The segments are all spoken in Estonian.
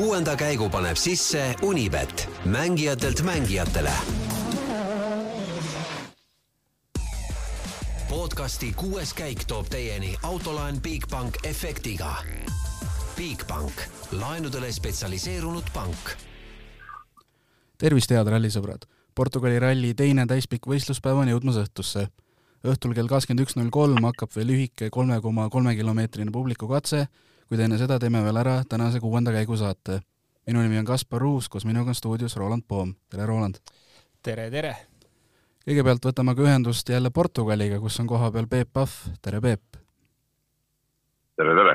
kuuenda käigu paneb sisse Unibet, mängijatelt mängijatele. podcasti kuues käik toob teieni autolaen Bigbank efektiga. Bigbank, laenudele spetsialiseerunud pank. tervist, head rallisõbrad! Portugali ralli teine täispikk võistluspäev on jõudmas õhtusse. õhtul kell kakskümmend üks null kolm hakkab veel lühike kolme koma kolme kilomeetrine publikukatse kuid enne seda teeme veel ära tänase kuuenda käigu saate. minu nimi on Kaspar Ruus, koos minuga on stuudios Roland Poom. tere, Roland! tere, tere! kõigepealt võtame ka ühendust jälle Portugaliga, kus on kohapeal Peep Pahv. tere, Peep! tere, tere!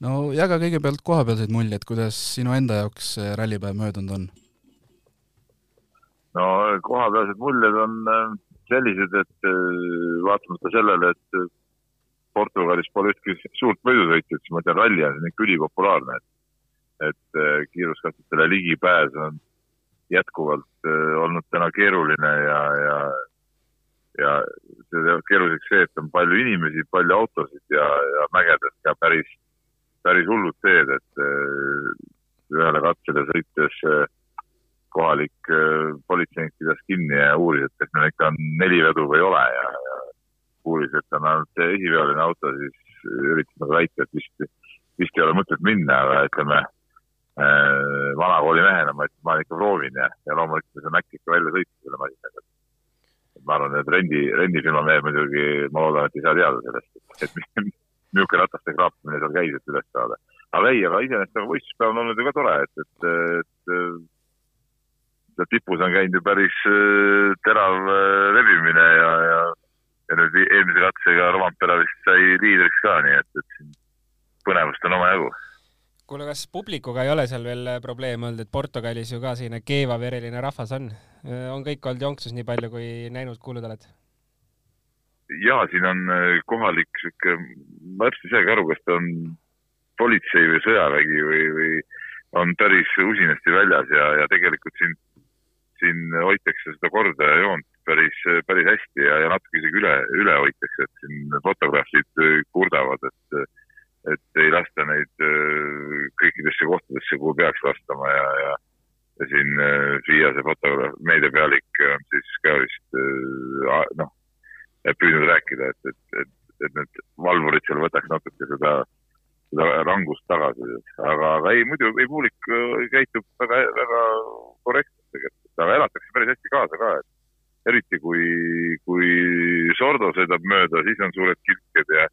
no jaga kõigepealt kohapealseid muljeid, kuidas sinu enda jaoks rallipäev möödunud on? no kohapealsed muljed on äh, sellised, et äh, vaatamata sellele, et Portugalis pole ühtki suurt võidusõitjat, siis ma tean, ralli on ikka ülipopulaarne, et, et äh, kiiruskatsetele ligipääs on jätkuvalt äh, olnud täna keeruline ja, ja, ja see teeb keeruliseks see, et on palju inimesi, palju autosid ja, ja mägedes ka päris, päris hullud teed, et äh, ühele katsele sõites kohalik politseinik pidas kinni ja uuris, et kas meil ikka on neli vedu või ei ole ja kuulis, et on ainult esiveoline auto, siis üritas nagu väita, et vist, vist ei ole mõtet minna, aga ütleme äh, vanakooli mehena ma ma ikka proovin ja, ja loomulikult see Mac ikka välja sõitis selle masinaga. ma arvan, et rendi, rendifirma mehed muidugi, ma loodan, et ei saa teada sellest, et niisugune rataste kraapimine seal käis, et üles saada. aga ei, aga iseenesest nagu võistluspäev on olnud ju ka tore, et, et, et seal tipus on käinud ju päris äh, terav äh, rebimine ja, ja ja nüüd eelmise katsega Rompera vist sai liidriks ka, nii et, et siin põnevust on omajagu. kuule, kas publikuga ei ole seal veel probleeme olnud, et Portugalis ju ka selline keevavereline rahvas on? on kõik olnud jonksus nii palju, kui näinud-kuulnud oled? ja siin on äh, kohalik sihuke, ma täpselt ei saagi aru, kas ta on politsei või sõjavägi või, või on päris usinasti väljas ja, ja tegelikult siin, siin hoitakse seda korda ja joont päris, päris hästi ja, ja natuke isegi üle, üle hoitakse, et siin fotograafid äh, kurdavad, et, et ei lasta neid äh, kõikidesse kohtadesse, kuhu peaks lastama ja, ja, ja siin äh, FIA see fotograaf, meediapealik on siis ka vist noh, püüdnud rääkida, et, et, et, et need valvurid seal võtaks natuke seda, seda rangust tagasi, aga, aga ei, muidu ei, publik käitub väga, väga korrektselt tegelikult, aga elatakse päris hästi kaasa ka, et eriti kui, kui Sordo sõidab mööda, siis on suured kilked ja,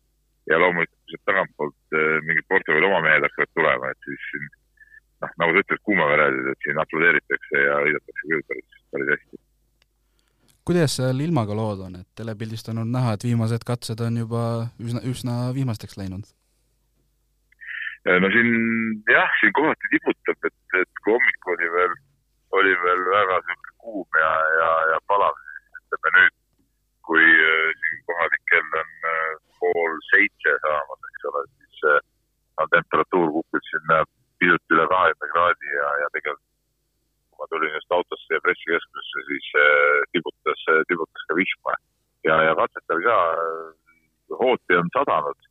ja loomulikult, sealt tagantpoolt eh, mingid Portugali oma mehed hakkavad tulema, et siis siin noh, nagu sa ütled, kuumaverelised, et siin aplodeeritakse ja heidetakse küll päris, päris hästi. kuidas seal ilmaga lood on, et telepildist on olnud näha, et viimased katsed on juba üsna, üsna viimasteks läinud? no siin jah, siin kohati tiputab, et, et kui hommik oli veel, oli veel väga sihuke kuum ja, ja, ja palav, ütleme nüüd, kui äh, siin kohalik kell on äh, pool seitse saamas, eks ole, siis äh, on temperatuur kukkunud sinna pisut üle kahekümne kraadi ja, ja tegelikult kui ma tulin just autosse ja pressikeskusesse, siis tibutas, tibutas ka vihma ja, ja katsetel ka hooti on sadanud,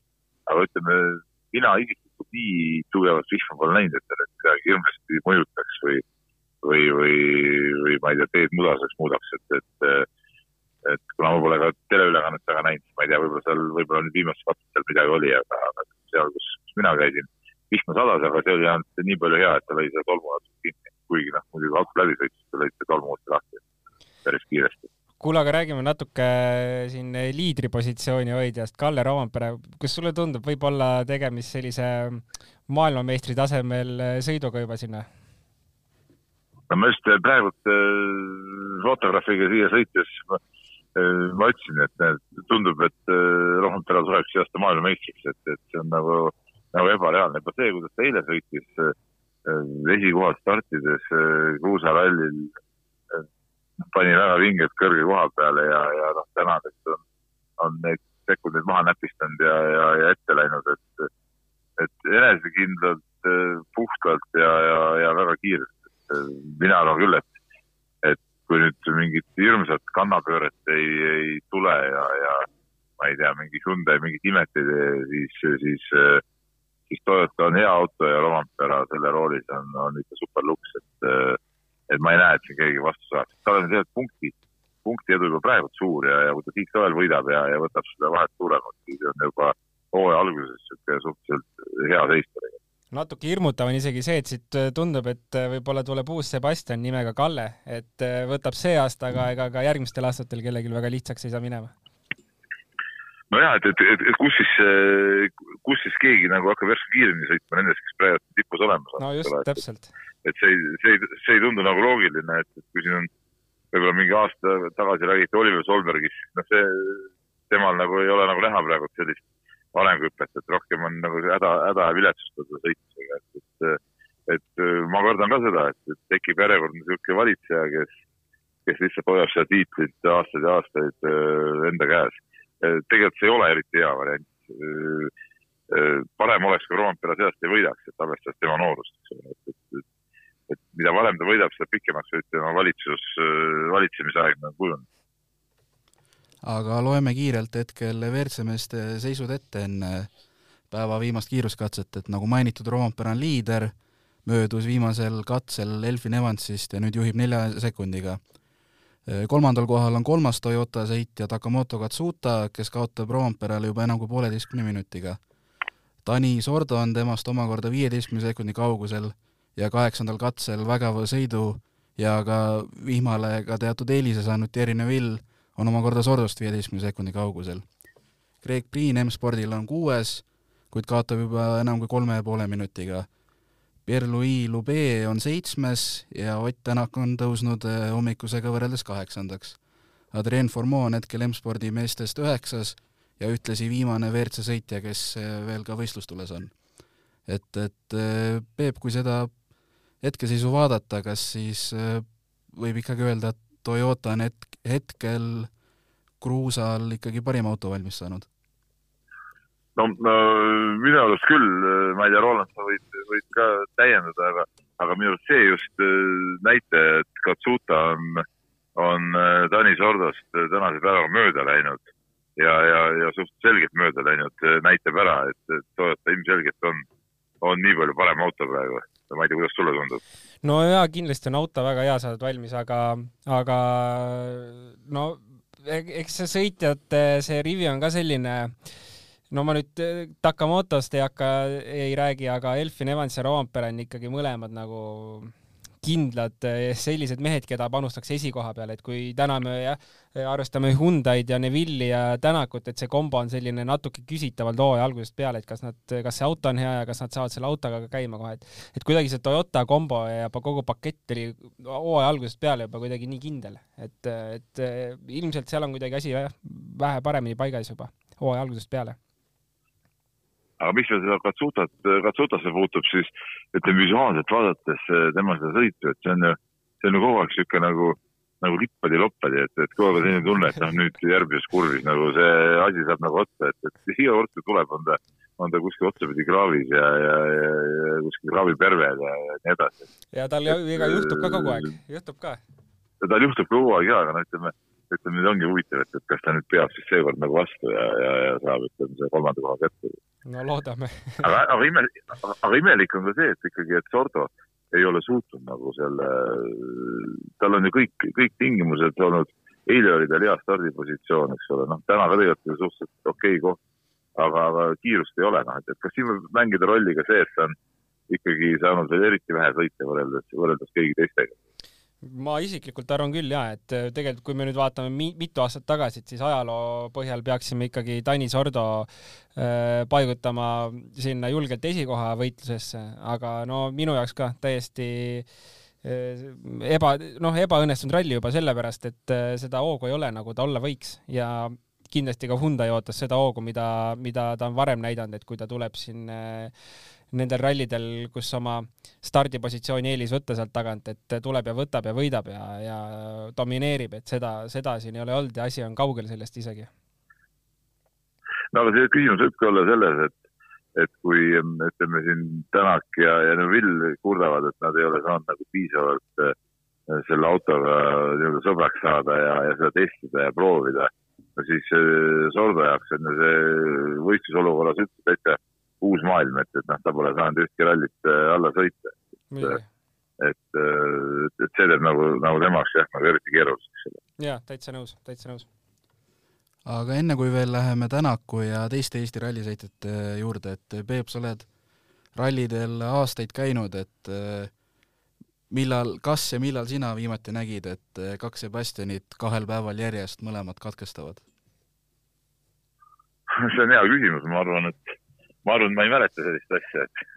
aga ütleme, mina isiklikult nii tugevat vihma pole näinud, et ta nüüd midagi hirmsasti mõjutaks või või, või, või ma ei tea, teed mudaseks muudaks, et, et et kuna ma pole ka teleülekannet väga näinud, siis ma ei tea, võib-olla seal, võib-olla nüüd viimastel katsetel midagi oli, aga, aga seal, kus, mina käisin, vihma sadas, aga see oli ainult nii palju hea, et ta lõi selle tolmu natuke kinni, kuigi noh, muidugi auto läbi sõitis, ta lõi selle tolmu uuesti lahti päris kiiresti. kuule, aga räägime natuke siin liidripositsiooni hoidjast, Kalle Roompere, kas sulle tundub, võib olla tegemist sellise maailmameistri tasemel sõiduga juba sinna? no ma just praegult äh, fotograafiga siia sõites ma, äh, ütlesin, et näed, tundub, et äh, Rompera tuleks see aasta maailmameistriks, et, et see on nagu, nagu ebareaalne. juba see, kuidas ta eile sõitis äh, esikohal startides äh, kruusarallil äh,, pani väga vinget kõrge koha peale ja, ja noh, tänaseks on, on neid sekundeid maha näpistanud ja, ja, ja ette läinud, et, et enesekindlalt, puhtalt ja, ja, ja väga kiiresti mina arvan küll, et, et kui nüüd mingit hirmsat kannapööret ei, ei tule ja, ja ma ei tea, mingi Hyundai mingit imet ei tee, siis, siis, siis Toyota on hea auto ja Rompera selle roolis on, on ikka super luks, et, et ma ei näe, et siin keegi vastu saaks. tal on tegelikult punkti, punkti edu juba praegu suur ja, ja kui ta Tiit Soel võidab ja, ja võtab seda vahet suuremaks, siis on juba hooaja alguses niisugune suhteliselt hea seis tegelikult natuke hirmutav on isegi see, et siit tundub, et võib-olla tuleb uus Sebastian nimega Kalle, et võtab see aasta, aga ega ka järgmistel aastatel kellelgi väga lihtsaks ei saa minema nojah, et, et, et, et kus siis, kus siis keegi nagu hakkab järsku kiiremini sõitma nendest, kes praegu tipus olemas on. no just, täpselt. et see, see, see ei tundu nagu loogiline, et, et kui siin on võib-olla mingi aasta tagasi räägiti Oliver Solbergist, noh see, temal nagu ei ole nagu näha praegu sellist arenguhüpet, et rohkem on nagu häda, häda viletsustada sõitmisega, et, et et ma kardan ka seda, et, et tekib järjekordne niisugune valitseja, kes, kes lihtsalt hoiab seda tiitlit aastaid ja aastaid enda käes tegelikult see ei ole eriti hea variant. parem oleks, kui Roompere seast ei võidaks, et arvestades tema noorust, eks ole, et, et, et, et mida varem ta võidab, seda pikemaks võib tema valitsus, valitsemisaeg nagu kujuneda. Aga loeme kiirelt hetkel WRC-meeste seisud ette enne päeva viimast kiiruskatset, et nagu mainitud, Roompere on liider, möödus viimasel katsel Elfin Evansist ja nüüd juhib nelja sekundiga kolmandal kohal on kolmas Toyota sõitja Takamoto Katsuta, kes kaotab Roomperele juba enam kui pooleteistkümne minutiga. Tani Sordo on temast omakorda viieteistkümne sekundi kaugusel ja kaheksandal katsel vägeva sõidu ja ka vihmale ka teatud eelise saanud Thierry Neville on omakorda Sordost viieteistkümne sekundi kaugusel. Greg Priin M-spordil on kuues, kuid kaotab juba enam kui kolme ja poole minutiga Pierre-Louis Lube on seitsmes ja Ott Tänak on tõusnud eh, hommikusega võrreldes kaheksandaks. Adrien Formeau on hetkel M-spordi meestest üheksas ja ühtlasi viimane WRC sõitja, kes eh, veel ka võistlustules on. et, et eh, Peep, kui seda hetkeseisu vaadata, kas siis võib ikkagi öelda, et Toyota on hetk, hetkel kruusal ikkagi parim auto valmis saanud? no, no minu arust küll, ma ei tea, Roland, sa võid, võid ka täiendada, aga, aga minu arust see just äh, näitaja, et Katsuta on, on äh, Tanis Ordost tänase päevaga mööda läinud ja, ja, ja suhteliselt selgelt mööda läinud, äh, näitab ära, et Toyota ilmselgelt on, on nii palju parem auto praegu. ma ei tea, kuidas sulle tundub? No jaa, kindlasti on auto väga hea saadud valmis, aga, aga no e-, eks see sõitjate, see rivi on ka selline no ma nüüd Takamotost ei hakka, ei räägi, aga Elfin Evans ja Roompere on ikkagi mõlemad nagu kindlad äh, sellised mehed, keda panustaks esikoha peale, et kui täna me jah, arvestame Hyundai'd ja Neville'i ja Tänakut, et see kombo on selline natuke küsitavalt hooaja algusest peale, et kas nad, kas see auto on hea ja kas nad saavad selle autoga ka käima kohe, et et kuidagi see Toyota kombo ja kogu pakett oli hooaja algusest peale juba kuidagi nii kindel, et, et ilmselt seal on kuidagi asi vähe paremini paigas juba hooaja algusest peale aga mis seda Katsutat, Katsutasse puutub, siis ütleme visuaalselt vaadates eh, tema seda sõitu, et see on ju, see on ju kogu aeg sihuke nagu, nagu lippadi-loppadi, et, et kogu aeg on selline tunne, et noh, nüüd järgmises kurvis nagu see asi saab nagu otsa, et, et iga kord, kui tuleb, on ta, on ta kuskil otsapidi kraavis ja, ja, ja, ja kuskil kraavipervel ja, ja nii edasi. ja tal ega juhtub ka kogu aeg, juhtub ka. tal juhtub kogu aeg ja, aga no ütleme ütleme nüüd ongi huvitav, et, et kas ta nüüd peab siis seekord nagu vastu ja, ja, ja saab, ütleme, selle kolmanda koha kätte. No loodame. Aga, aga imelik, aga imelik on ka see, et ikkagi, et Sordo ei ole suutnud nagu selle, tal on ju kõik, kõik tingimused olnud, eile oli tal hea stardipositsioon, eks ole, noh, täna ka tegelikult suhteliselt okei okay koht, aga, aga kiirust ei ole, noh, et, et kas siin võib mängida rolli ka see, et ta on ikkagi saanud veel eriti vähe sõita võrreldes, võrreldes kõigi teistega ma isiklikult arvan küll ja, et äh, tegelikult kui me nüüd vaatame mi mitu aastat tagasi, et siis ajaloo põhjal peaksime ikkagi Tanis Ordo äh, paigutama sinna julgelt esikoha võitlusesse, aga no minu jaoks ka täiesti äh, eba, noh, ebaõnnestunud ralli juba sellepärast, et äh, seda hoogu ei ole, nagu ta olla võiks. Ja kindlasti ka Hyundai ootas seda hoogu, mida, mida ta on varem näidanud, et kui ta tuleb siin äh, nendel rallidel, kus oma stardipositsiooni eelis võtta sealt tagant, et tuleb ja võtab ja võidab ja, ja domineerib, et seda, seda siin ei ole olnud ja asi on kaugel sellest isegi. no aga see küsimus võibki olla selles, et, et kui ütleme siin Tänak ja, ja Neville kurdavad, et nad ei ole saanud nagu piisavalt äh, selle autoga nii-öelda sõbraks saada ja, ja seda testida ja proovida, siis äh, Sordo jaoks on see võistlusolukorras üldse täitsa uus maailm, et, et noh, ta pole saanud ühtki rallit äh, alla sõita. muidugi. et, et see teeb nagu, nagu tema jaoks jah, nagu eriti keeruliseks jaa, täitsa nõus, täitsa nõus. aga enne kui veel läheme Tänaku ja teiste Eesti rallisõitjate juurde, et Peep, sa oled rallidel aastaid käinud, et millal, kas ja millal sina viimati nägid, et kaks Sebastianit kahel päeval järjest mõlemad katkestavad? see on hea küsimus, ma arvan, et ma arvan, ma ei mäleta sellist asja, et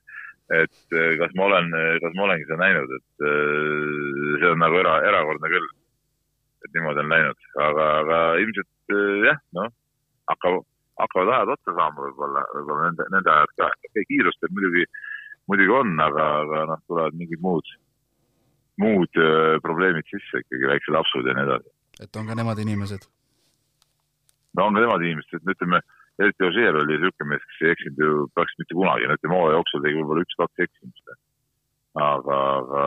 et eh, kas ma olen, kas ma olengi seda näinud, et eh, see on nagu era, erakordne küll, et niimoodi on läinud, aga, aga ilmselt eh, jah, noh, hakkavad, hakkavad ajad otsa saama võib-olla, võib-olla nende, nende ajad ka, okei, kiirust muidugi, muidugi on, aga, aga noh, tulevad mingid muud, muud eh, probleemid sisse ikkagi, väiksed lapsud ja nii edasi. et on ka nemad inimesed? no on ka nemad inimesed, et ütleme, eriti Ožeer oli niisugune mees, kes ei eksinud ju praktiliselt mitte kunagi, no ütleme hooaja jooksul tegi võib-olla üks-kaks eksimust. aga, aga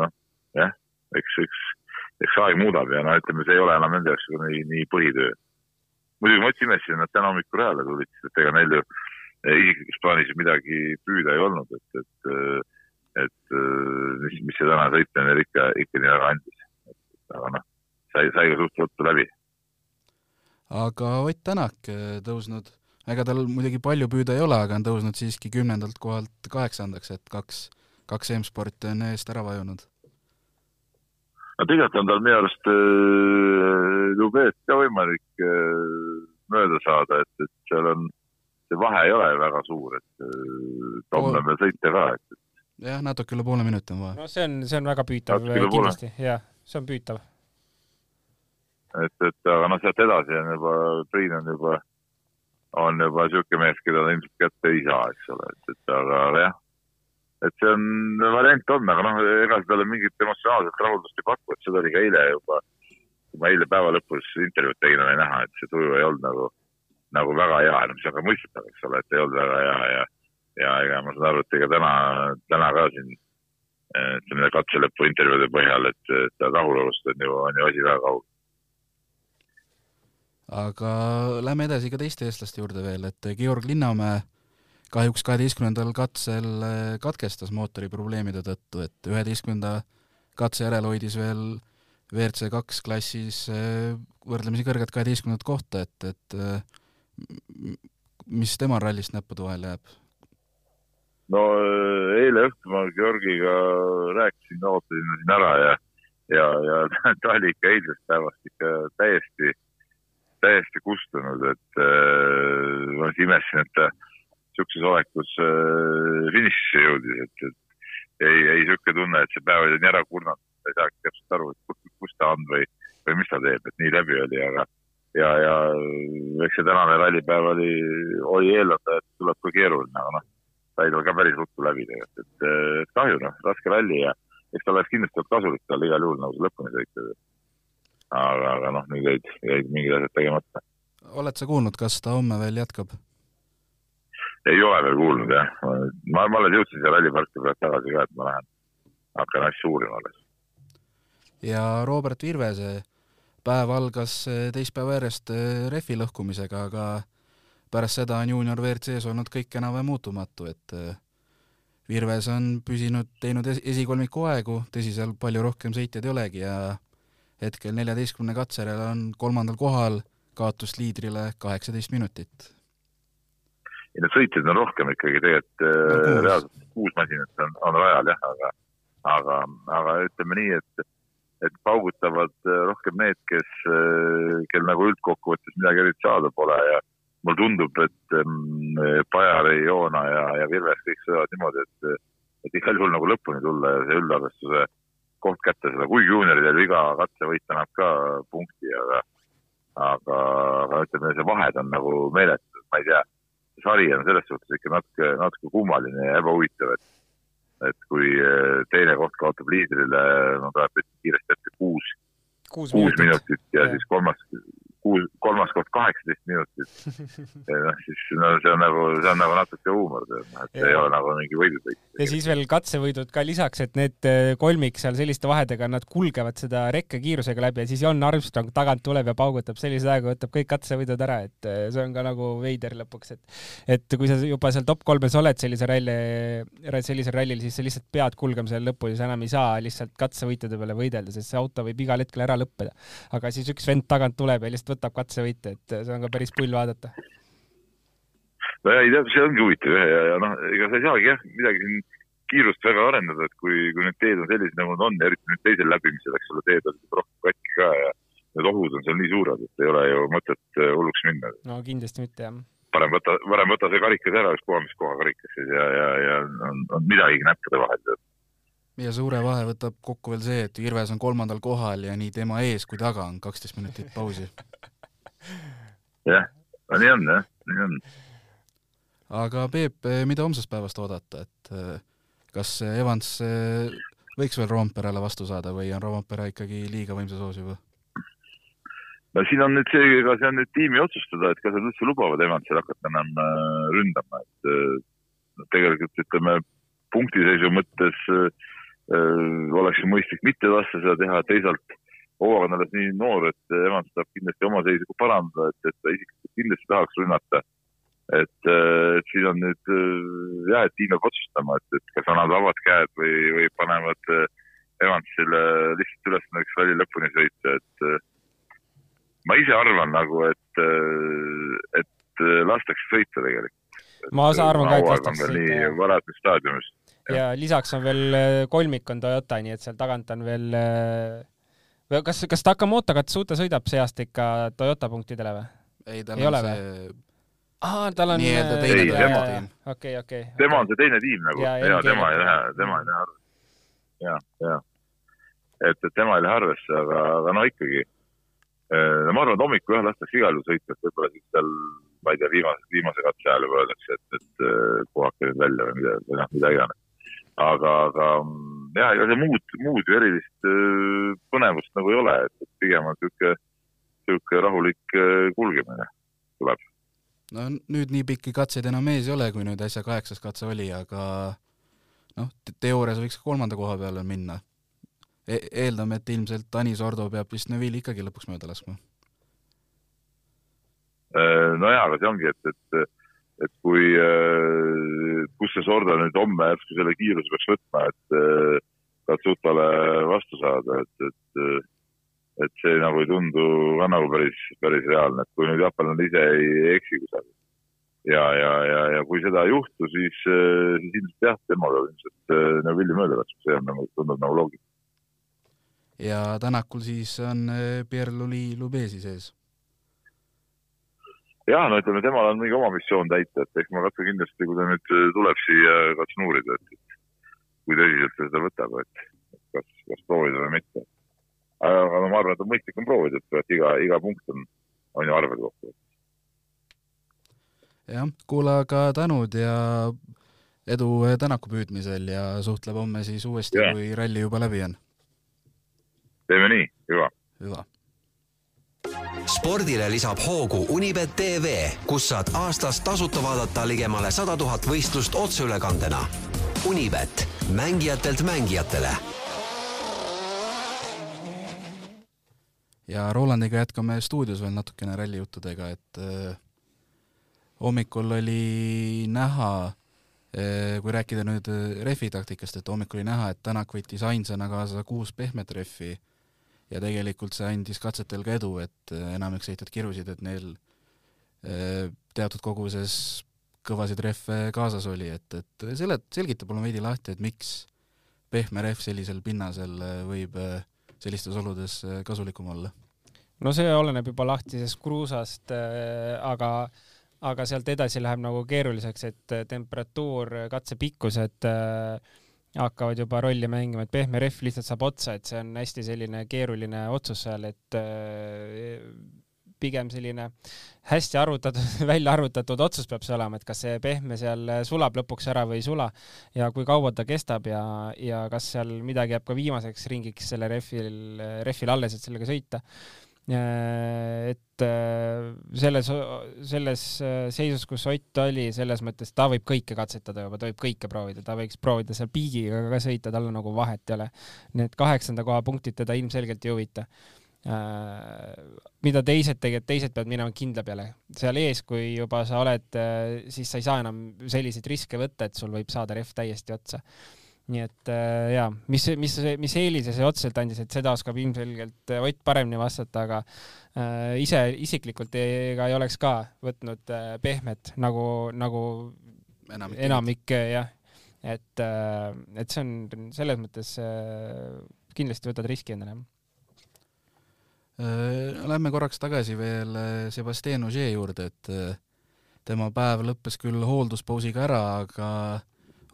noh, jah, eks, eks, eks aeg muudab ja no ütleme, see ei ole enam nende juba nii, nii põhitöö. muidugi ma üldse imestasin, et täna hommikul rajale tulid, sest ega neil ju eh, isiklikus plaanis midagi püüda ei olnud, et, et, et eh, mis, mis see täna sõitmine neile ikka, ikka nii väga andis. aga noh, sai, sai ka suht ruttu läbi aga Ott Tänak eh, tõusnud, ega tal muidugi palju püüda ei ole, aga on tõusnud siiski kümnendalt kohalt kaheksandaks, et kaks, kaks M-sporti on eest ära vajunud. no tegelikult on tal minu arust äh, Lubeet ka võimalik äh, mööda saada, et, et seal on, see vahe ei ole väga suur, et äh, Tom on veel sõita ka, et jah, natuke üle poole minuti on vahe. no see on, see on väga püütav kindlasti, jah, see on püütav. et, et aga noh, sealt edasi on juba, Priin on juba, on juba niisugune mees, keda ta ilmselt kätte ei saa, eks ole, et, et aga aga jah, et see on, variant on, aga noh, ega see talle mingit emotsionaalset rahuldust ei paku, et seda oli ka eile juba, kui ma eile päeva lõpus intervjuud tegin, oli näha, et see tuju ei olnud nagu, nagu väga hea, no mis on ka mõistetav, eks ole, et ei olnud väga hea ja ja ega ma saan aru, et ega täna, täna ka siin ütleme katse lõpu intervjuude põhjal, et et rahulolust on ju, on ju asi väga kaugel. Aga lähme edasi ka teiste eestlaste juurde veel, et Georg Linnamäe kahjuks kaheteistkümnendal katsel eh, katkestas mootori probleemide tõttu, et üheteistkümnenda katse järel hoidis veel WRC kaks klassis eh, võrdlemisi kõrget kaheteistkümnendat kohta, et, et eh, mis temal rallist näppude vahele jääb? no eile õhtul ma Georgiga rääkisin, ootasin ta siin ära ja, ja, ja ta oli ikka eilsest päevast ikka täiesti, täiesti kustunud, et äh, ma siis imestasin, et ta niisuguses olekus äh, finišisse jõudis, et, et ei, ei niisugune tunne, et see päev oli nii ära kurnatud, ta ei saagi täpselt aru, et kus, kus ta on või, või mis ta teeb, et nii läbi oli, aga ja, ja eks see tänane rallipäev oli, oli eeldada, et tuleb ka keeruline, aga noh, sai tal ka päris ruttu läbi tegelikult, et kahju noh, raske ralli ja eks ta oleks kindlasti olnud kasulik tal igal juhul nagu lõpuni sõita. aga, aga noh, nüüd jäid, jäid mingid asjad tegemata. oled sa kuulnud, kas ta homme veel jätkab? ei ole veel kuulnud jah, ma, ma alles jõudsin siia ralliparki praegu tagasi ka, et ma lähen, hakkan asju uurima alles. ja Robert Virvese päev algas eh, teist päeva järjest eh, rehvi lõhkumisega, aga pärast seda on juunior WRC-s olnud kõik enam-vähem muutumatu, et eh, Virves on püsinud, teinud es- esikolmiku aegu, tõsi, seal palju rohkem sõitjaid ei olegi ja hetkel neljateistkümne katse järel on kolmandal kohal, kaotust liidrile kaheksateist minutit. ei no sõitjaid on rohkem ikkagi tegelikult No kuus. reaalselt kuus masinat on, on rajal jah, aga, aga, aga ütleme nii, et, et paugutavad äh, rohkem need, kes, kel nagu üldkokkuvõttes midagi eriti saada pole ja mulle tundub, et ähm, Pajari, Joona ja, ja Virves kõik sõidavad niimoodi, et, et igal juhul nagu lõpuni tulla ja see üldarvestuse koht kätte saada, kuigi juunioridel iga katsevõit annab ka punkti, aga aga, aga ütleme, see vahed on nagu meeletud, ma ei tea, sari on selles suhtes ikka natuke, natuke kummaline ja ebahuvitav, et et kui eh, teine koht kaotab liidrile, no tuleb nüüd kiiresti ette kuus, kuus kuus minutit. minutit ja Jah. siis kolmas, kuus, kolmas koht kaheksateist minutit. noh, siis no see on nagu, see on nagu natuke huumor, et see ei ole nagu mingi võidusõit. ja siis veel katsevõidud ka lisaks, et need eh, kolmik seal selliste vahedega, nad kulgevad seda rekkekiirusega läbi ja siis Jon Armstrong tagant tuleb ja paugutab sellise ajaga, võtab kõik katsevõidud ära, et eh, see on ka nagu veider lõpuks, et et kui sa juba seal top kolmes oled sellise ralli, sellisel rallil, siis sa lihtsalt pead kulgema selle lõpuni, sa enam ei saa lihtsalt katsevõitjate peale võidelda, sest see auto võib igal hetkel ära lõppeda. aga siis üks vend tagant tuleb ja lihtsalt võtab katsevõite, et see on ka päris pull vaadata. no ei tea, see ongi huvitav jah, ja, ja noh, ega sa ei saagi jah, midagi siin kiirust väga arendada, et kui, kui need teed on sellised, nagu nad on, eriti nüüd teisel läbimisel, eks ole, teed on rohkem katki ka ja need ohud on seal nii suured, et ei ole ju mõtet äh, hulluks minna. no kindlasti mitte jah. parem võta, parem võta see karikas ära, ükspuha mis koha karikas siis ja, ja, ja on, on midagigi näppude vahel. Ja suure vahe võtab kokku veel see, et Irves on kolmandal kohal ja nii tema ees kui taga on kaksteist minutit pausi. jah, no nii on jah, nii on. aga Peep, mida homsest päevast oodata, et eh, kas Evans eh, võiks veel Roomperele vastu saada või on Roompere ikkagi liiga võimsa soos juba? no siin on nüüd see, ega see on nüüd tiimi otsustada, et kas nad üldse lubavad Evansil hakata enam äh, ründama, et tegelikult ütleme punktiseisu mõttes äh, oleks ju mõistlik mitte lasta seda teha, teisalt hooaeg on alles nii noor, et Evans saab kindlasti oma seisu parandada, et, et ta isiklikult kindlasti tahaks rünnata. et, et siin on nüüd äh, jah, et tiim peab otsustama, et, et kas annavad vabad käed või, või panevad äh, Evansile lihtsalt ülesandeks ralli lõpuni sõita, et äh, ma ise arvan nagu, et, et lastakse sõita tegelikult. Ma osa arvan ka, et sõita, nii jah. varases staadiumis. ja lisaks on veel äh, kolmik on Toyota, nii et seal tagant on veel äh, kas, kas Takamoto Katsuta sõidab see aasta ikka Toyota punktidele või? ei, tal on ole see aa, tal on nii-öelda äh, teine tiim. okei, okei. tema on see teine tiim nagu Ja ja, tema ei lähe, tema ei lähe arvesse. ja, ja. et, et tema ei lähe arvesse, aga, aga no ikkagi. no ma arvan, et hommikul jah, lastakse igal juhul sõita, et võib-olla siis seal, ma ei tea, viimase, viimase katse ajal juba öeldakse, et, et äh, puhake nüüd välja või mida, või noh, mida iganes. aga, aga mm, ja ega see muud, muud ju erilist äh, põnevust nagu ei ole, et pigem on niisugune, niisugune rahulik äh, kulgemine tuleb. no nüüd nii pikki katseid enam ees ei ole, kui nüüd äsja kaheksas katse oli, aga noh, teoorias võiks ka kolmanda koha peale minna e. eeldame, et ilmselt Tanis Ordo peab vist Neville'i ikkagi lõpuks mööda laskma. nojaa, aga see ongi, et, et, et kui, kus see Sorda nüüd homme järsku selle kiiruse peaks võtma, et äh, Katsutale vastu saada, et, et, et see nagu ei tundu ka nagu päris, päris reaalne, et kui nüüd jaapanlane ise ei eksi kusagil. ja, ja, ja, ja kui seda ei juhtu, siis, siis ilmselt jah, tema peab ilmselt äh, Neville'i mööda laskma, see on nagu, tundub nagu loogiline. ja Tänakul siis on eh, Pierre-Louis Lubezi sees. Ja no ütleme, temal on mingi oma missioon täita, et eks ma katsun kindlasti, kui ta nüüd äh, tuleb siia, katsun uurida, et, kui tõsiselt ta seda võtab, et kas, kas proovida või mitte. aga, no ma arvan, et on mõistlik on proovida, et iga, iga punkt on, on ju arvel kokku. jah, kuule aga tänud ja edu eh, Tänaku püüdmisel ja suhtleme homme siis uuesti kui ralli juba läbi on. teeme nii, hüva. hüva. Spordile lisab hoogu Unibet tv, kus saad aastas tasuta vaadata ligemale sada tuhat võistlust otseülekandena. Unibet, mängijatelt mängijatele ja Rolandiga jätkame stuudios veel natukene rallijuttudega, et äh, hommikul oli näha äh,, kui rääkida nüüd äh, rehvi taktikast, et hommikul oli näha, et Tänak võttis ainsana kaasa kuus pehmet rehvi ja tegelikult see andis katsetel ka edu, et äh, enamik sõitjad kirusid, et neil äh, teatud koguses kõvasid rehve kaasas oli, et, et selle, selgita palun veidi lahti, et miks pehme rehv sellisel pinnasel äh, võib sellistes oludes kasulikum olla? no see oleneb juba lahtisest kruusast, aga, aga sealt edasi läheb nagu keeruliseks, et temperatuur, katsepikkused äh, hakkavad juba rolli mängima, et pehme rehv lihtsalt saab otsa, et see on hästi selline keeruline otsus seal, et äh, pigem selline hästi arvutatud, välja arvutatud otsus peab see olema, et kas see pehme seal sulab lõpuks ära või ei sula ja kui kaua ta kestab ja, ja kas seal midagi jääb ka viimaseks ringiks selle rehvil, rehvil alles, et sellega sõita et selles, selles seisus, kus Ott oli, selles mõttes ta võib kõike katsetada juba, ta võib kõike proovida, ta võiks proovida seal piigiga ka sõita, tal nagu vahet ei ole. Need kaheksanda koha punktid teda ilmselgelt ei huvita mida teised tegelikult, teised peavad minema kindla peale. seal ees, kui juba sa oled, siis sa ei saa enam selliseid riske võtta, et sul võib saada rehv täiesti otsa nii et äh, jaa, mis, mis, mis eelise see otseselt andis, et seda oskab ilmselgelt äh, Ott paremini vastata, aga äh, ise isiklikult ega ei oleks ka võtnud äh, pehmet nagu, nagu enamik, enamik jah. et äh,, et see on selles mõttes äh, kindlasti võtad riski endale äh,. Lähme korraks tagasi veel äh, Sebastian Ogier juurde, et äh, tema päev lõppes küll hoolduspausiga ära, aga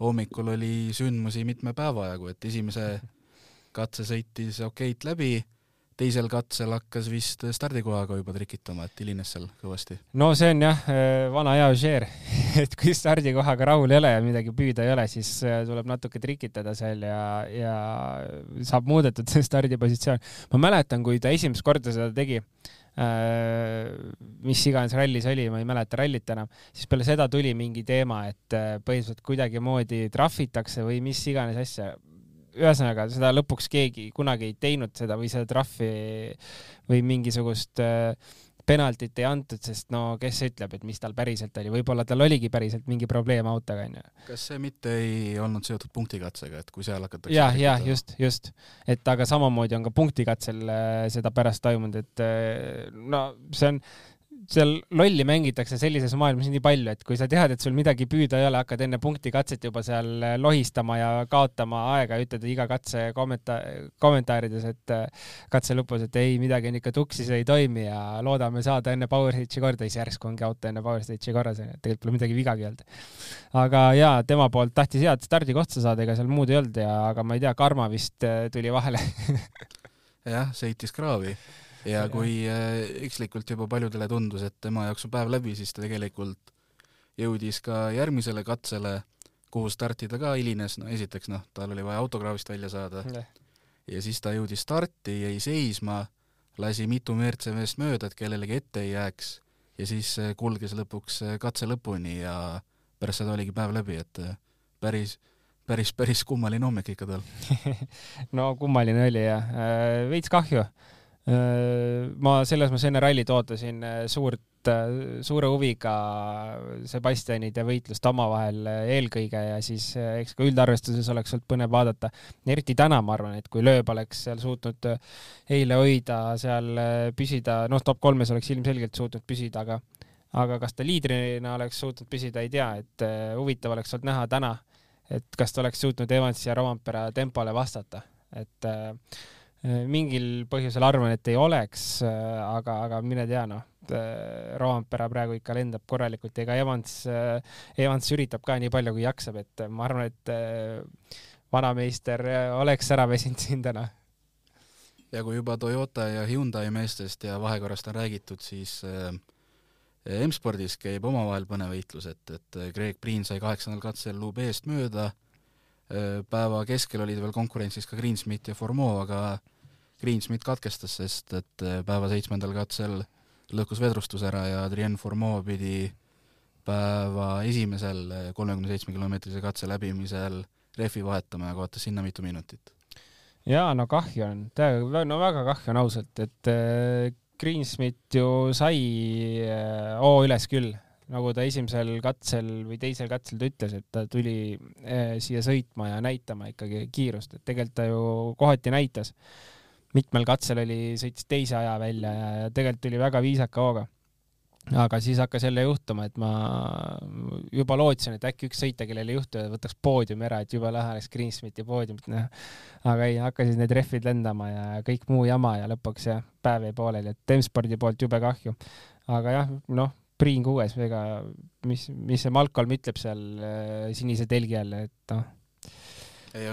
hommikul oli sündmusi mitme päeva jagu, et esimese katse sõitis okeilt läbi, teisel katsel hakkas vist stardikohaga juba trikitama, et hilines seal kõvasti. no see on jah, äh, vana hea žeer, et kui stardikohaga rahul ei ole ja midagi püüda ei ole, siis äh, tuleb natuke trikitada seal ja, ja saab muudetud see stardipositsioon. ma mäletan, kui ta esimest korda seda tegi mis iganes rallis oli, ma ei mäleta rallit enam, siis peale seda tuli mingi teema, et äh, põhimõtteliselt kuidagimoodi trahvitakse või mis iganes asja. ühesõnaga, seda lõpuks keegi kunagi ei teinud seda või seda trahvi või mingisugust äh, penaltit ei antud, sest no kes ütleb, et mis tal päriselt oli, võib-olla tal oligi päriselt mingi probleem autoga onju. kas see mitte ei olnud seotud punktikatsega, et kui seal hakatakse jah, jah, just, just, et aga samamoodi on ka punktikatsel äh, seda pärast toimunud, et äh, no see on seal lolli mängitakse sellises maailmas nii palju, et kui sa tead, et sul midagi püüda ei ole, hakkad enne punktikatset juba seal lohistama ja kaotama aega ja ütled iga katse kommenta-, kommentaarides, et äh, katse lõpus, et ei, midagi on ikka tuksis, ei toimi ja loodame saada enne Power Stage'i korda, siis järsku ongi auto enne Power Stage'i korras, onju, et tegelikult pole midagi vigagi olnud. aga jaa, tema poolt tahtis head stardikohta saada, ega seal muud ei olnud ja, aga ma ei tea, karma vist äh, tuli vahele jah, sõitis kraavi ja kui äh, ekslikult juba paljudele tundus, et tema jaoks on päev läbi, siis ta tegelikult jõudis ka järgmisele katsele, kuhu startida ka hilines, no esiteks noh, tal oli vaja autokraavist välja saada. Ja. ja siis ta jõudis starti, jäi seisma, lasi mitu WRC-meest mööda, et kellelegi ette ei jääks. Ja siis äh, kulges lõpuks äh, katse lõpuni ja pärast seda oligi päev läbi, et päris päris, päris kummaline hommik ikka tal. No kummaline oli jah, veits kahju ma selles mõttes enne rallit ootasin äh, suurt, äh, suure huviga Sebastianide võitlust omavahel eelkõige ja siis eks ka üldarvestuses oleks olnud põnev vaadata. eriti täna ma arvan, et kui lööb oleks seal suutnud eile hoida, seal püsida, noh, top kolmes oleks ilmselgelt suutnud püsida, aga aga kas ta liidrina oleks suutnud püsida, ei tea, et huvitav oleks olnud näha täna, et kas ta oleks suutnud Evansi ja Rovampere tempole vastata, et äh, Äh, mingil põhjusel arvan, et ei oleks, äh, aga, aga mine tea, noh, äh, Roampere praegu ikka lendab korralikult, ega Evans, Evans üritab ka nii palju, kui jaksab, et ma arvan, et vanameister oleks ära väsinud siin täna. ja kui juba Toyota ja Hyundai meestest ja vahekorrast on räägitud, siis M-spordis käib omavahel põnev võitlus, et, et Greg Priin sai kaheksandal katsel Lubest mööda Äh, päeva keskel olid veel konkurentsis ka Greensmit ja Formeau, aga Greensmit katkestas, sest et äh, päeva seitsmendal katsel lõhkus vedrustus ära ja Adrien Formeau pidi päeva esimesel äh, kolmekümne seitsme kilomeetrise katse läbimisel rehvi vahetama ja kaotas sinna mitu minutit. jaa, no kahju on, no väga kahju on ausalt, et Greensmit ju sai hoo üles küll nagu ta esimesel katsel või teisel katsel ta ütles, et ta tuli eh, siia sõitma ja näitama ikkagi kiirust, et tegelikult ta ju kohati näitas. mitmel katsel oli, sõitis teise aja välja ja, ja tegelikult tuli väga viisaka hooga. aga siis hakkas jälle juhtuma, et ma juba lootsin, et äkki üks sõitja, kellel ei juhtu, võtaks poodiumi ära, et jube lahe oleks Greensmiti poodiumit näha. aga ei, hakkasid need rehvid lendama ja kõik muu jama ja lõpuks jah, päev jäi pooleli, et M-spordi poolt jube kahju. aga jah, noh Priin kuues, ega mis, mis see Malcolm ütleb seal äh, sinise telgi all, et noh,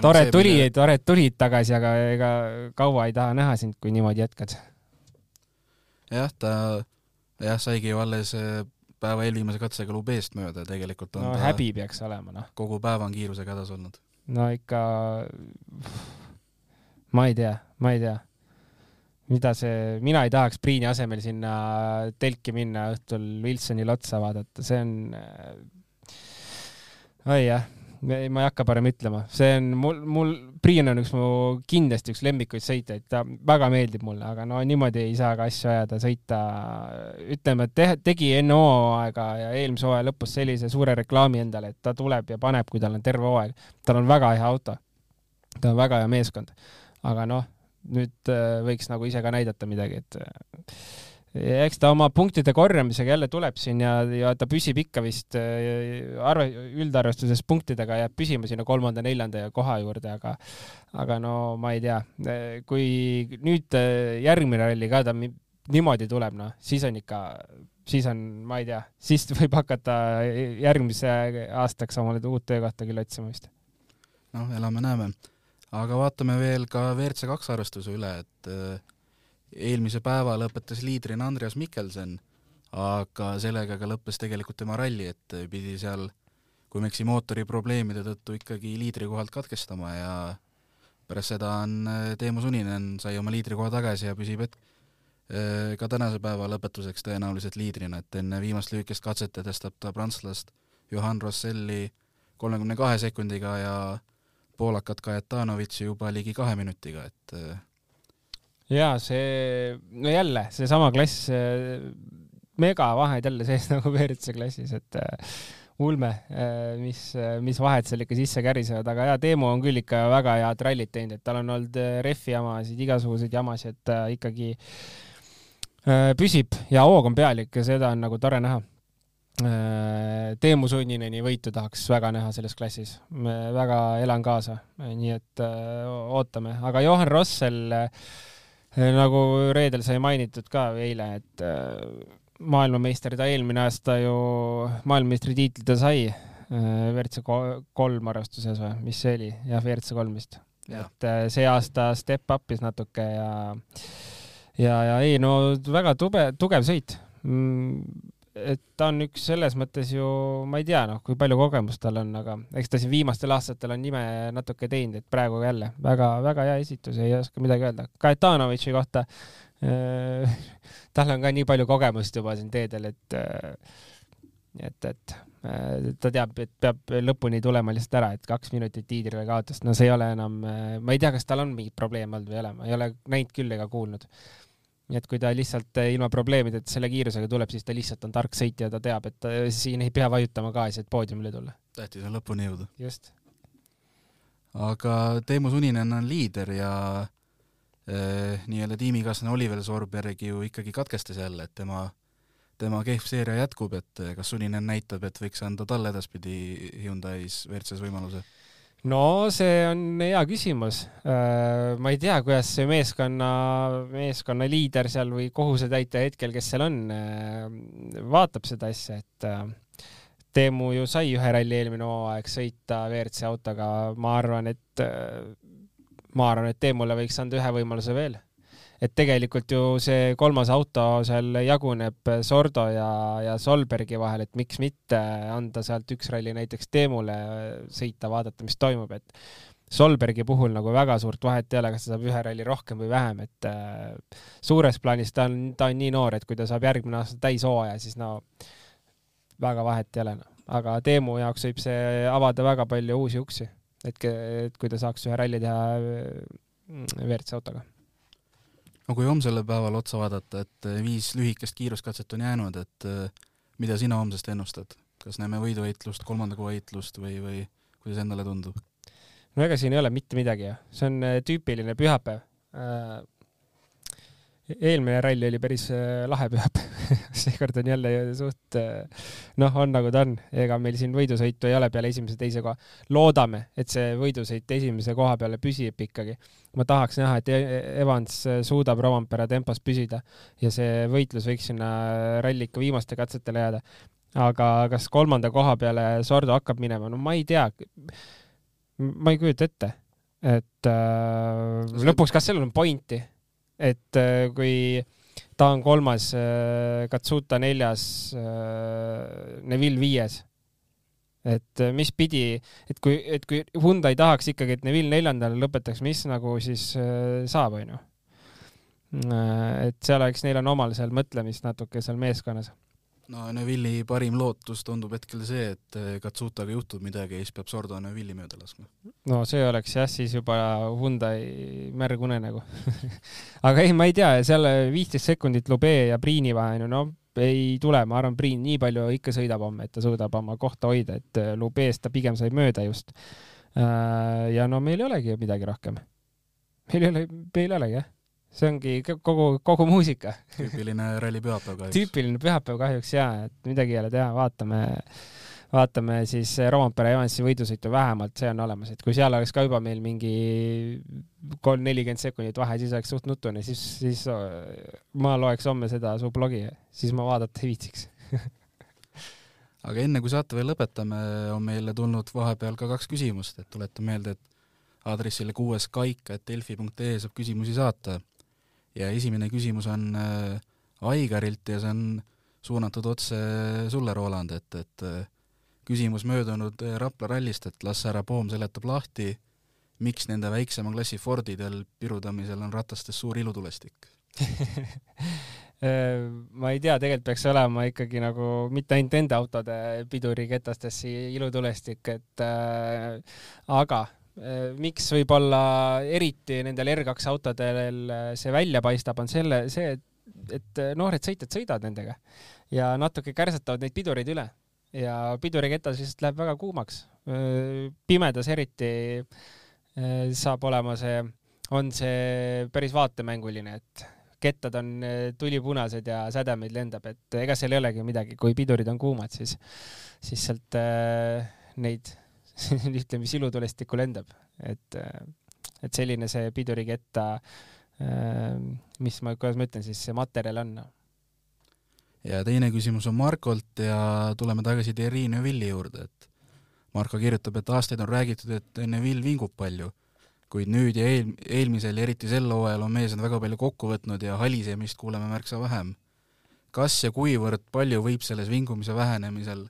tore, et tuli, tore, et tulid tagasi, aga ega kaua ei taha näha sind, kui niimoodi jätkad. jah, ta jah, saigi ju alles äh, päeva eelviimase katsega Lubeest mööda, tegelikult on no, ta häbi peaks olema, noh. kogu päeva on kiirusega hädas olnud. no ikka, ma ei tea, ma ei tea mida see, mina ei tahaks Priini asemel sinna telki minna õhtul Wilsonile otsa vaadata, see on äh,, oi jah, ma ei hakka parem ütlema, see on mul, mul, Priin on üks mu kindlasti üks lemmikuid sõitjaid, ta väga meeldib mulle, aga no niimoodi ei saa ka asju ajada, sõita, ütleme, et te, tegi enne hooaega ja eelmise hooaja lõpus sellise suure reklaami endale, et ta tuleb ja paneb, kui tal on terve hooaeg. tal on väga hea auto. ta on väga hea meeskond. aga noh nüüd äh, võiks nagu ise ka näidata midagi, et äh, eks ta oma punktide korjamisega jälle tuleb siin ja, ja ta püsib ikka vist äh, arve, üldarvestuses punktidega jääb püsima sinna kolmanda-neljanda koha juurde, aga aga no ma ei tea, kui nüüd järgmine ralli ka ta niimoodi tuleb, noh, siis on ikka, siis on, ma ei tea, siis võib hakata järgmise aastaks omale uut töökohta küll otsima vist. noh, elame-näeme aga vaatame veel ka WRC kaks arvestuse üle, et äh, eelmise päeva lõpetas liidrina Andreas Mikkelsen, aga sellega ka lõppes tegelikult tema ralli, et pidi seal, kui ma ei eksi, mootori probleemide tõttu ikkagi liidrikohalt katkestama ja pärast seda on äh, Teemu Suninen sai oma liidrikoha tagasi ja püsib hetk äh, ka tänase päeva lõpetuseks tõenäoliselt liidrina, et enne viimast lühikest katset edestab ta prantslast Johan Rosselli kolmekümne kahe sekundiga ja poolakat Kajetanovitši juba ligi kahe minutiga, et äh, ja see, no jälle seesama klass, megavahed jälle sees nagu WRC klassis, et äh, ulme, äh, mis, mis vahed seal ikka sisse kärisevad, aga jaa, Teemu on küll ikka väga head rallit teinud, et tal on olnud rehvi jamasid, igasuguseid jamasid, et ikkagi püsib ja hoog on pealik ja seda on nagu tore näha. Äh, Teemu Sunnineni võitu tahaks väga näha selles klassis. väga elan kaasa, nii et ootame, aga Johan Rossel, nagu reedel sai mainitud ka eile, et maailmameister ta eelmine aasta ju maailmameistritiitli ta sai WRC kolm arvestuses või, mis see oli? jah, WRC kolm vist. et see aasta step up'is natuke ja ja, ja ei no väga tube, tugev sõit mm et ta on üks selles mõttes ju, ma ei tea, noh, kui palju kogemust tal on, aga eks ta siin viimastel aastatel on nime natuke teinud, et praegu jälle väga-väga hea esitus, ei oska midagi öelda. Kajetanovitši kohta äh,, tal on ka nii palju kogemust juba siin teedel, et äh, et, et äh, ta teab, et peab lõpuni tulema lihtsalt ära, et kaks minutit tiidrile kaotust, no see ei ole enam, äh, ma ei tea, kas tal on mingit probleemi olnud või ei ole, ma ei ole näinud küll ega kuulnud nii et kui ta lihtsalt eh, ilma probleemideta selle kiirusega tuleb, siis ta lihtsalt on tark sõitja, ta teab, et ta, siin ei pea vajutama gaasi, et poodiumile tulla. tähtis on lõpuni jõuda. just. aga Teemu Suninen on liider ja eh, nii-öelda tiimikaaslane Oliver Sorberg ju ikkagi katkestas jälle, et tema, tema kehv seeria jätkub, et eh, kas Suninen näitab, et võiks anda talle edaspidi Hyundai's WRC-s võimaluse? No see on hea küsimus. Äh, ma ei tea, kuidas see meeskonna, meeskonna liider seal või kohusetäitja hetkel, kes seal on, äh, vaatab seda asja, et äh, Teemu ju sai ühe ralli eelmine hooaeg sõita WRC autoga, ma arvan, et ma arvan, et Teemule võiks anda ühe võimaluse veel et tegelikult ju see kolmas auto seal jaguneb Sordo ja, ja Solbergi vahel, et miks mitte anda sealt üks ralli näiteks Teemule sõita, vaadata, mis toimub, et Solbergi puhul nagu väga suurt vahet ei ole, kas ta saab ühe ralli rohkem või vähem, et äh, suures plaanis ta on, ta on nii noor, et kui ta saab järgmine aasta täishooaja, siis no väga vahet ei ole no.. aga Teemu jaoks võib see avada väga palju uusi uksi, et, et kui ta saaks ühe ralli teha WRC autoga no kui homsele päevale otsa vaadata, et eh, viis lühikest kiiruskatset on jäänud, et eh, mida sina homsest ennustad, kas näeme võiduvõitlust, kolmanda koha võitlust või, või kuidas endale tundub? no ega siin ei ole mitte midagi ju, see on eh, tüüpiline pühapäev eelmine ralli oli päris äh, lahe pühapäev seekord on jälle suht äh, noh, on nagu ta on, ega meil siin võidusõitu ei ole peale esimese-teise koha. loodame, et see võidusõit esimese koha peale püsib ikkagi. ma tahaks näha, et e-, Evans äh, suudab Rovampere tempos püsida ja see võitlus võiks sinna ralli ikka viimaste katsetele jääda. aga kas kolmanda koha peale Sordo hakkab minema, no ma ei tea. ma ei kujuta ette, et äh, lõpuks, kas sellel on pointi et äh, kui ta on kolmas, äh, Katsuta neljas, äh, Neville viies. et mis pidi, et kui, et kui Hyundai tahaks ikkagi, et Neville neljandal lõpetaks, mis nagu siis saab, onju. et seal oleks, neil on omal seal mõtlemist natuke seal meeskonnas no Neville'i parim lootus tundub hetkel see, et Katsutaga juhtub midagi ja siis peab Sordo Neville'i mööda laskma. no see oleks jah, siis juba Hyundai märg unenägu aga ei, ma ei tea, seal viisteist sekundit Lube ja Priini vahe no ei tule, ma arvan, Priin nii palju ikka sõidab homme, et ta suudab oma kohta hoida, et Lubest ta pigem sai mööda just. Äh, ja no meil ei olegi midagi rohkem. meil ei ole, meil ei olegi jah see ongi kogu, kogu muusika. tüüpiline ralli pühapäev kahjuks. tüüpiline pühapäev kahjuks ja, et midagi ei ole teha, vaatame, vaatame siis Rompere Evansi võidusõitu vähemalt, see on olemas, et kui seal oleks ka juba meil mingi kolm, nelikümmend sekundit vahe, siis oleks suht nutune, siis, siis ma loeks homme seda su blogi, siis ma vaadata ei viitsiks aga enne kui saate veel lõpetame, on meile tulnud vahepeal ka kaks küsimust, et tuletan meelde, et aadressile kuueskaik.delfi.ee saab küsimusi saata ja esimene küsimus on äh, Aigarilt ja see on suunatud otse sulle, Roland, et, et äh, küsimus möödunud äh, Rapla rallist, et las härra Poom seletab lahti, miks nende väiksema klassi Fordidel pirudamisel on ratastes suur ilutulestik. Ma ei tea, tegelikult peaks olema ikkagi nagu mitte ainult enda autode piduriketastes ilutulestik, et äh, aga miks võib-olla eriti nendel R2 autodel äh, see välja paistab, on selle, see, et, et äh, noored sõitjad sõidavad nendega ja natuke kärsatavad neid pidureid üle ja piduriketas lihtsalt läheb väga kuumaks. pimedas eriti saab olema see, on see päris vaatemänguline, et kettad on tulipunased ja sädemeid lendab, et ega seal ei olegi midagi, kui pidurid on kuumad, siis, siis sealt neid ütleme, silutulestikku lendab, et, et selline see piduriketta, mis ma, kuidas ma ütlen siis, see materjal on. ja teine küsimus on Markolt ja tuleme tagasi Thierry Neuville'i juurde, et Marko kirjutab, et aastaid on räägitud, et Neuville vingub palju, kuid nüüd ja eel-, eelmisel ja eriti sel hooajal on mees end väga palju kokku võtnud ja halisemist kuuleme märksa vähem. kas ja kuivõrd palju võib selles vingumise vähenemisel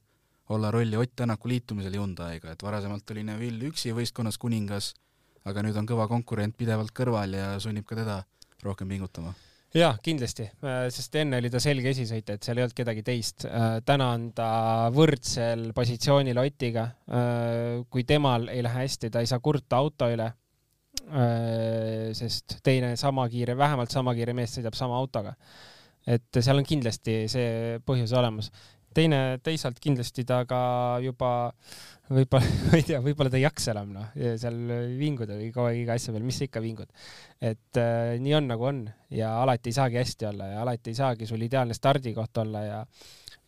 olla rolli Ott Tänaku liitumisel Hyundai'ga, et varasemalt oli Neville üksi võistkonnas kuningas, aga nüüd on kõva konkurent pidevalt kõrval ja sunnib ka teda rohkem pingutama jaa, kindlasti, äh, sest enne oli ta selge esisõitja, et seal ei olnud kedagi teist. Äh, täna on ta võrdsel positsioonil Otiga. Äh, kui temal ei lähe hästi, ta ei saa kurta auto üle. sest teine sama kiire, vähemalt sama kiire mees sõidab sama autoga. et seal on kindlasti see põhjus olemas teine, teisalt kindlasti ta ka juba võib-olla, ma ei tea, võib-olla ta ei jaksa enam noh, seal vinguda või kogu aeg iga asja peal, mis sa ikka vingud. et äh, nii on nagu on ja alati ei saagi hästi olla ja alati ei saagi sul ideaalne stardikoht olla ja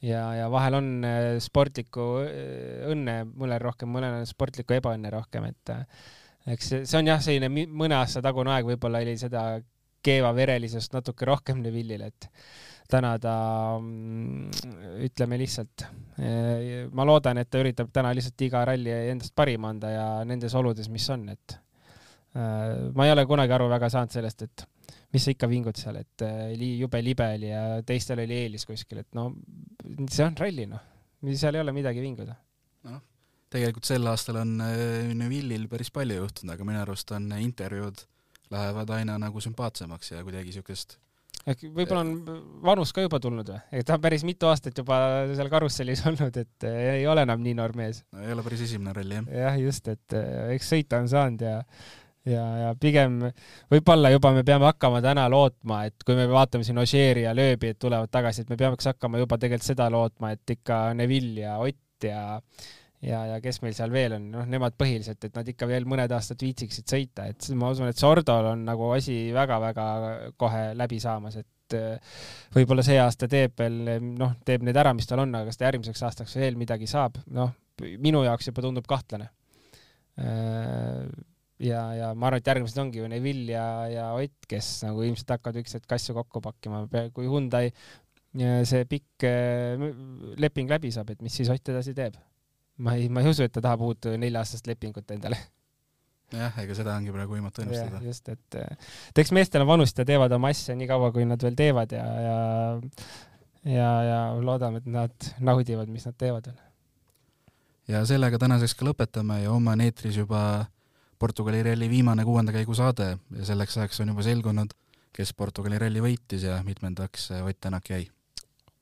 ja, ja vahel on äh, sportlikku äh, õnne mõnel rohkem, mõnel on sportlikku ebaõnne rohkem, et äh, eks see on jah, selline mõne aasta tagune aeg, võib-olla oli seda keevaverelisust natuke rohkem Neville'il, et täna ta mm, ütleme lihtsalt, eh, ma loodan, et ta üritab täna lihtsalt iga ralli endast parima anda ja nendes oludes, mis on, et eh, ma ei ole kunagi aru väga saanud sellest, et mis sa ikka vingud seal, et eh, jube libe oli ja teistel oli eelis kuskil, et no see on ralli noh, seal ei ole midagi vinguda. noh, tegelikult sel aastal on Neville'il päris palju juhtunud, aga minu arust on intervjuud lähevad aina nagu sümpaatsemaks ja kuidagi siukest äkki võib-olla on vanus ka juba tulnud või? et ta on päris mitu aastat juba seal karussellis olnud, et eh, ei ole enam nii noor mees. no ei ole päris esimene ralli, jah. jah, just, et eh, eks sõita on saanud ja ja, ja pigem võib-olla juba me peame hakkama täna lootma, et kui me vaatame siin Ožeeri ja Lööbi, et tulevad tagasi, et me peaks hakkama juba tegelikult seda lootma, et ikka Neville ja Ott ja ja, ja kes meil seal veel on, noh, nemad põhiliselt, et nad ikka veel mõned aastad viitsiksid sõita, et ma usun, et Sordol on nagu asi väga-väga kohe läbi saamas, et äh, võib-olla see aasta teeb veel, noh, teeb need ära, mis tal on, aga kas ta järgmiseks aastaks veel midagi saab, noh, minu jaoks juba tundub kahtlane. Äh, ja, ja ma arvan, et järgmised ongi ju Neville ja, ja Ott, kes nagu ilmselt hakkavad üksteist asju kokku pakkima, kui Hyundai see pikk äh, leping läbi saab, et mis siis Ott edasi teeb ma ei, ma ei usu, et ta tahab uut nelja-aastast lepingut endale. jah, ega seda ongi praegu võimatu ennustada. just, et, eks meestel on vanust ja teevad oma asja nii kaua, kui nad veel teevad ja, ja ja, ja loodame, et nad naudivad, mis nad teevad veel. ja sellega tänaseks ka lõpetame ja homme on eetris juba Portugali ralli viimane kuuenda käigu saade ja selleks ajaks on juba selgunud, kes Portugali ralli võitis ja mitmendaks Ott Tänak jäi.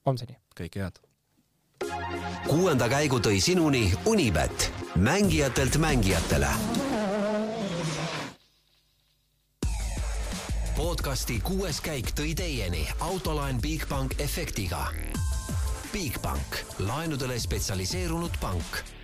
homseni! kõike head! Kuuenda käigu tõi sinuni Unibet, mängijatelt mängijatele. podcasti kuues käik tõi teieni autolaen Bigbank efektiga. Bigbank, laenudele spetsialiseerunud pank